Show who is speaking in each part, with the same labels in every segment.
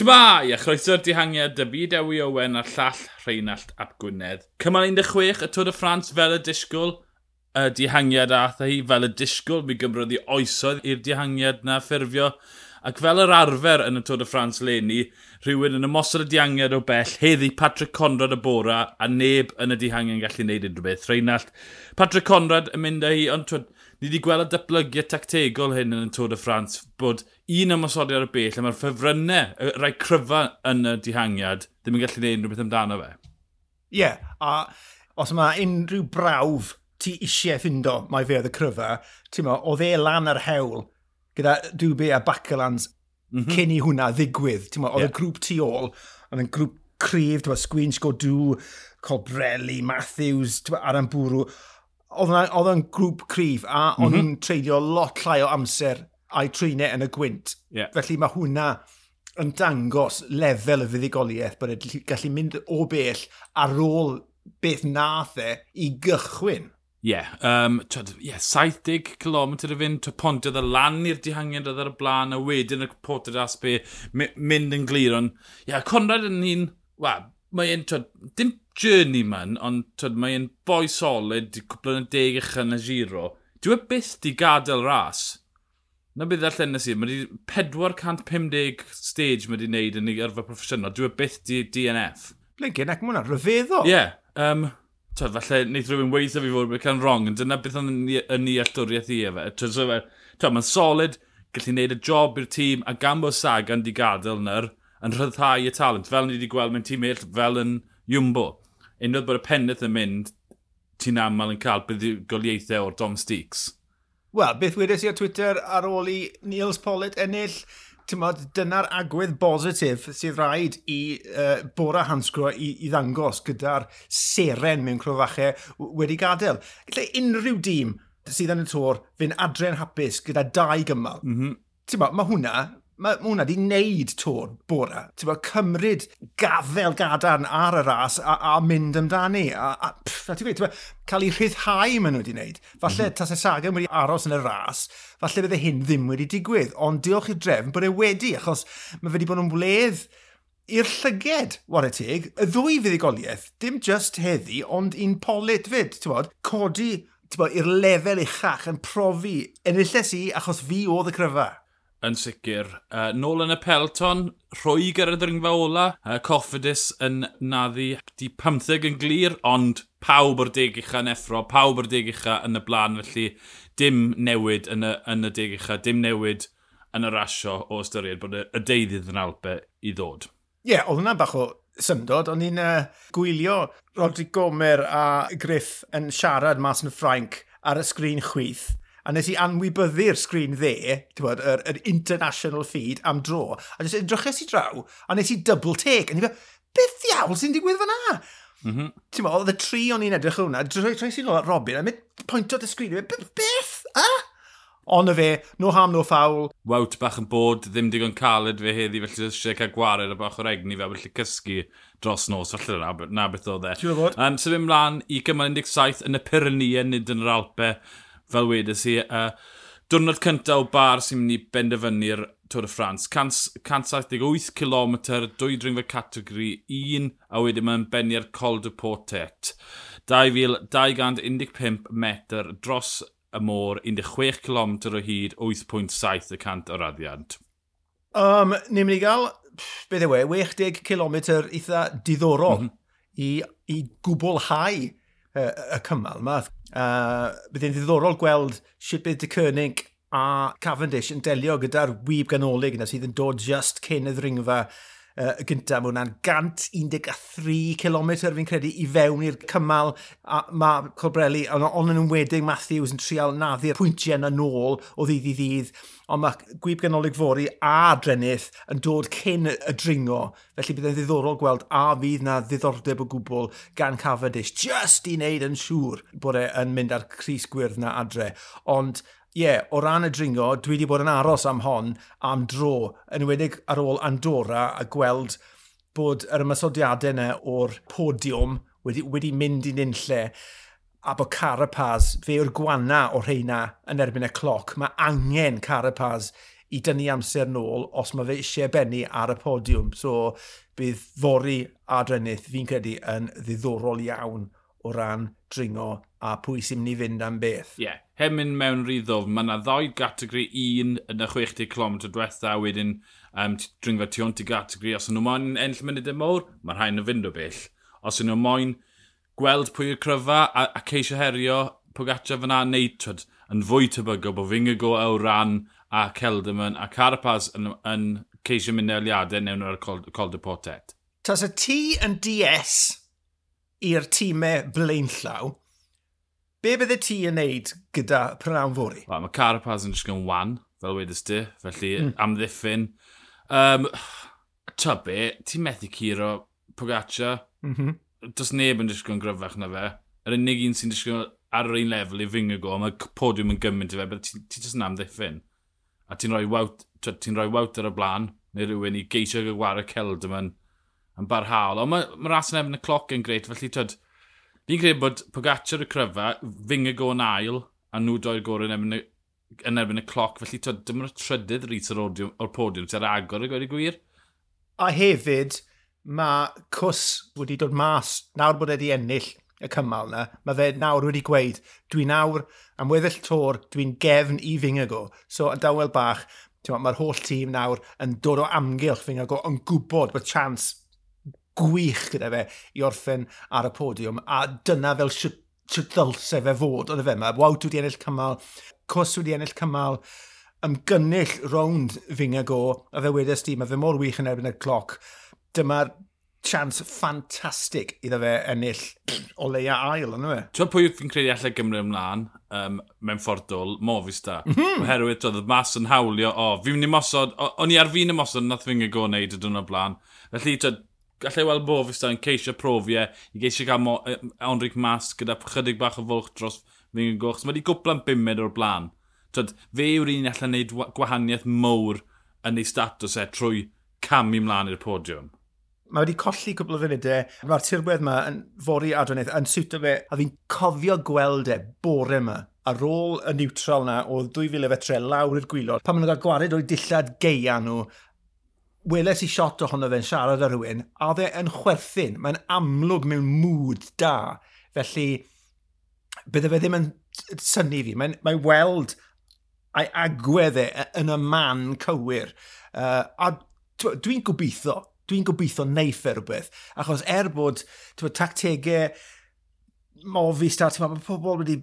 Speaker 1: Tma! Ia, chroeso'r dihangiad, David Ewi Owen a'r llall Rheinald Ap Gwynedd. Cymal 16, y Tôr y Ffrans fel y disgwyl, y dihangiad ath hi fel y disgwyl, mi gymryddi oesoedd i'r dihangiad na ffurfio. Ac fel yr arfer yn y Tôr y Ffrans leni, rhywun yn ymosod y dihangiad o bell, heddi Patrick Conrad y bora, a neb yn y dihangiad yn gallu gwneud unrhyw beth. Rheinald, Patrick Conrad yn mynd â hi, ond twyd, ni wedi gweld datblygiad tactegol hyn yn y Tôr y Ffrans, bod un ymosodi ar y bell, a mae'r ffefrynnau, y rai cryfa yn y dihangiad, ddim yn gallu gwneud unrhyw beth amdano fe.
Speaker 2: Ie, yeah, a os mae unrhyw brawf ti eisiau ffindo, mae fe oedd y cryfa, ti'n ma, oedd e lan ar hewl gyda Dwbe a Bacalans mm -hmm. cyn i hwnna ddigwydd. Ti'n ma, oedd yeah. y grŵp tu ôl, oedd yn grŵp cryf, ti'n ma, Sgwyn, Godw, Colbrelli, Matthews, ti'n ma, Arambwrw, oedd yn grŵp cryf a mm -hmm. o'n mhm. i'n treidio lot llai o amser a'i treinau yn y gwynt. Yeah. Felly mae hwnna yn dangos lefel y fuddigoliaeth bod e'n gallu mynd o bell ar ôl beth nath e i gychwyn.
Speaker 1: Ie, yeah, um, yeah, 70 km y fynd, twyd pontiodd y lan i'r dihangiad oedd ar y blaen, a wedyn y potod asbe mynd yn glir, ond, ie, yeah, Conrad yn un, wel, mae'n, dim journeyman, ond twyd, mae'n boi solid, cwpl yn y deg eich yn y giro. Dwi e byth di gadael ras. Na bydd allan nes i, mae wedi 450 stage mae wedi wneud yn ei yrfa proffesiynol. Dwi e byth di DNF.
Speaker 2: Blinkin, ac mae hwnna rhyfeddol.
Speaker 1: Ie. Yeah, um, twyd, falle wneud rhywun weithio fi fod yn cael wrong, ond dyna beth yn ni alltwriaeth i efe. Twyd, so, twyd, mae'n solid, gallu wneud y job i'r tîm, a gan bod Sagan di gadael nyr, yn rhyddhau y talent. Fel ni wedi gweld mewn tîm eill, fel yn Jumbo. Unwaith bod y pennaeth yn mynd, ti'n aml yn cael buddigoliaethau o'r Dom Steaks.
Speaker 2: Wel, beth wedes i ar Twitter ar ôl i Niels Pollitt ennill, tymod, dyna'r agwedd bositif sydd rhaid i uh, Bora Hansgro i, i ddangos gyda'r seren mewn crofachau wedi gadael. Lle unrhyw dîm sydd yn y tor fy'n adre'n hapus gyda dau gymal. Mm -hmm. Ti'n mae hwnna mae hwnna wedi wneud tor bora. Ti'n bod, cymryd gafel gadarn ar y ras a, a mynd amdani. A, a pff, ti'n gweud, cael ei rhyddhau maen nhw wedi wneud. Falle mm -hmm. tas y Sagan wedi aros yn y ras, falle bydde hyn ddim wedi digwydd. Ond diolch i'r drefn bod e wedi, achos mae wedi bod yn wledd i'r llyged, war y teg, y ddwy fuddigoliaeth, dim just heddi, ond un polit fyd, ti'n bod, codi i'r lefel uchach yn profi enillais i achos fi oedd y cryfa
Speaker 1: yn sicr. Uh, nôl yn y pelton, rhoi gyda'r ddringfa ola. Uh, Coffidus yn naddu di 15 yn glir, ond pawb o'r deg ucha yn effro, pawb o'r deg ucha yn y blaen, felly dim newid yn y, yn y deg ucha, dim newid yn y rasio o ystyried bod y deudydd yn alpe i ddod.
Speaker 2: Ie, yeah, oedd hwnna bach o syndod, ond ni'n uh, gwylio Rodri Gomer a Griff yn siarad mas yn y Ffrainc ar y sgrin chwyth, a nes i anwybyddu'r sgrin dde, ti'n bod, yr, yr, international feed am dro, a jyst edryches i draw, a nes i double take, a ni fe, beth iawn sy'n digwydd fyna? Mm -hmm. Ti'n bod, oedd y tri o'n i'n edrych hwnna, drwy trais i Robin, a mynd pwynt at sgrin, beth, beth, a? Ond y fe, no ham, no ffawl.
Speaker 1: Wawt bach yn bod, ddim digon caled fe heddi, felly eisiau cael gwared o bach o'r egni fe, felly cysgu dros nos, felly na, na beth oedd e.
Speaker 2: Ti'n bod?
Speaker 1: Um, Sef ymlaen i gymal 17 yn y Pyrenea, nid yn yr Alpe fel wedes i, uh, diwrnod cyntaf o bar sy'n mynd i benderfynu'r Tôr y Ffrans. 178 km, dwy dringfa categori 1, a wedyn mae'n bennu'r Col de Portet. 2,215 metr dros y môr, 16 km o hyd, 8.7 o raddiant.
Speaker 2: Um, ni'n mynd i gael, beth yw e, 60 km eitha diddorol mm -hmm. i, i gwblhau y cymal yma. Uh, bydd byddai'n ddiddorol gweld sut bydd y Cernig a Cavendish yn delio gyda'r wyb ganolig yna sydd yn dod just cyn y ddringfa uh, y gyntaf. Mae hwnna'n 113 km fi'n credu i fewn i'r cymal a mae Colbrelli, ond on yn ymwedig Matthews yn trial naddu'r pwyntiau yna nôl o ddydd i ddydd, ond mae gwyb ganolig fori a drenydd yn dod cyn y dringo, felly bydd e'n ddiddorol gweld a fydd na ddiddordeb o gwbl gan Cavendish, just i wneud yn siŵr bod e'n mynd ar Cris Gwyrdd na adre, ond ie, yeah, o ran y dringo, dwi wedi bod yn aros am hon am dro, yn wedig ar ôl Andorra a gweld bod yr ymysodiadau yna o'r podiwm wedi, wedi mynd i'n unlle a bod Carapaz, fe yw'r gwana o rheina yn erbyn y cloc, mae angen Carapaz i dynnu amser nôl os mae fe eisiau bennu ar y podiwm. So, bydd fori adrennydd fi'n credu yn ddiddorol iawn o ran dringo a pwy sy'n mynd i fynd am beth.
Speaker 1: Ie, yeah. heb mynd mewn rhyddof, mae yna ddoi gategori un yn y 60 km diwetha, wedyn um, dringfa tu ond i gategori. Os nhw moyn enll munud e y môr, mae'r rhain yn fynd o bell. Os nhw moyn gweld pwy yw'r cryfa a, a ceisio herio Pogaccia fyna neu twyd, yn fwy tebygo bod Fingago o ran a Celderman a Carapaz yn, yn ceisio mynd eiliadau newn o'r Col, Col de Portet.
Speaker 2: Tas y ti yn DS i'r tîmau blaenllaw, be bydde ti yn neud gyda prynawn fori?
Speaker 1: Well, mae Carapaz yn ysgyn wan, fel wedys di, felly mm. amddiffyn. Um, Tybe, ti'n methu curo Pogaccia. Mm -hmm. Does neb yn disgwyl gryfach na fe. Yr unig un sy'n disgwyl ar yr un lefel i fyngio go, mae podiwm yn gymaint i fe, bydde ti'n ti just yn amddiffyn. A ti'n rhoi wawt, ti'n rhoi wawt ar y blaen, neu rhywun i geisio gywar y celd Celdamon yn barhaol. Ond mae ma ras yn efn y cloc yn greit, felly tyd, fi'n credu bod Pogacar y cryfa, fyng y go'n ail, a nhw doi'r gorau yn efn y, yn erbyn y cloc, felly tyd, dim ond y trydydd rhys o'r, o'r podiwm, ti'r agor y gweud y gwir.
Speaker 2: A hefyd, mae cws wedi dod mas, nawr bod wedi ennill y cymal na, mae fe nawr wedi gweud, dwi nawr am weddill tor, dwi'n gefn i Fingago. So, yn dawel bach, mae'r holl tîm nawr yn dod o amgylch Fingago, yn gwybod bod chance gwych gyda fe i orffen ar y podiwm, a dyna fel sut ddylse fe fod, oedd e fe yma. Wawt wedi ennill cymal, cws wedi ennill cymal, ymgynnull rownd finga go, a fe wedys di, mae fe mor wych yn erbyn y cloc. Dyma'r chance ffantastig iddo fe ennill o leia ail, yna fe.
Speaker 1: Ti'n pwy fi'n credu allai Gymru ymlaen um, mewn ffordd dwl, Movistar. Mm -hmm. Oherwydd roedd mas yn hawlio, o, fi'n mynd i mosod, o'n i ar fi'n y mosod, nath fi'n gael go wneud y dyn dwrnod blaen. Felly, twyd, gallai weld Bofista yn ceisio profiau e, i geisio cael mo, e, Onric Mas gyda chydig bach o fwlch dros fy'n goch. Mae wedi gwblan bimed o'r blaen. Tyd, fe yw'r un allan wneud gwahaniaeth mowr yn ei statws e trwy camu mlaen i'r podiwm.
Speaker 2: Mae wedi colli cwbl o funudau. E, Mae'r tirwedd yma yn fori adronaeth yn siwto fe, a fi'n cofio gweld e bore yma ar ôl y neutral na o 2000 fetre lawr i'r gwylod, pan maen nhw'n cael gwared o'i dillad geia nhw weles i shot ohono fe'n siarad â rhywun, a dde yn chwerthin, mae'n amlwg mewn mood da. Felly, bydde fe ddim yn syni fi. Mae'n mae weld a'i agwedd e, e yn y man cywir. Uh, a dwi'n gobeithio, dwi'n gobeithio neiff e rhywbeth. Achos er bod tactegau mofi start, mae pobl wedi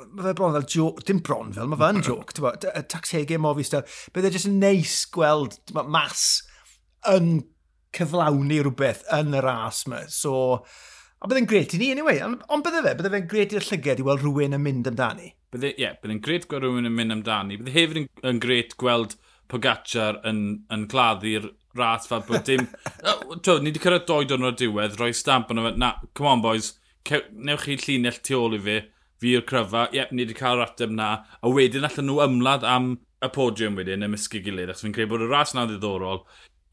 Speaker 2: mae fe bron fel joc, dim bron fel, mae fe yn mm. joke, ti'n bod, tax hegau mofi stel, bydde jyst yn neis gweld ma, mas yn cyflawni rhywbeth yn y ras yma, so, a bydde'n gret i ni, anyway, ond bydde fe, bydde fe'n gret i'r llyged i weld rhywun yn mynd amdani.
Speaker 1: Bydde, ie, yeah, bydde'n gret gweld rhywun yn mynd amdani, bydde hefyd yn, yn gret gweld Pogacar yn, yn claddu'r ras fel bod dim... Tw, ni wedi cyrraedd doi dwrnod diwedd, rhoi stamp yno fe, na, come on boys, newch chi llinell tu ôl i fi, fi yw'r cryfa, ie, ni wedi cael yr ateb na, a wedyn allan nhw ymladd am y podiwm wedyn, ymysgu gilydd, achos fi'n credu bod y ras na'n ddiddorol.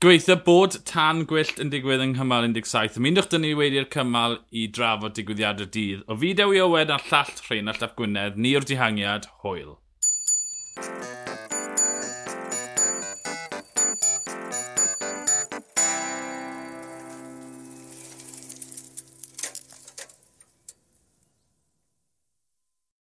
Speaker 1: Gweithio bod tan gwyllt yn digwydd yng Nghymal 17, ymwndwch dyn ni wedi'r cymal i drafod digwyddiadau dydd. O fi Dewi Owen a llall Rheinald Ap Gwynedd, ni o'r dihangiad, hwyl.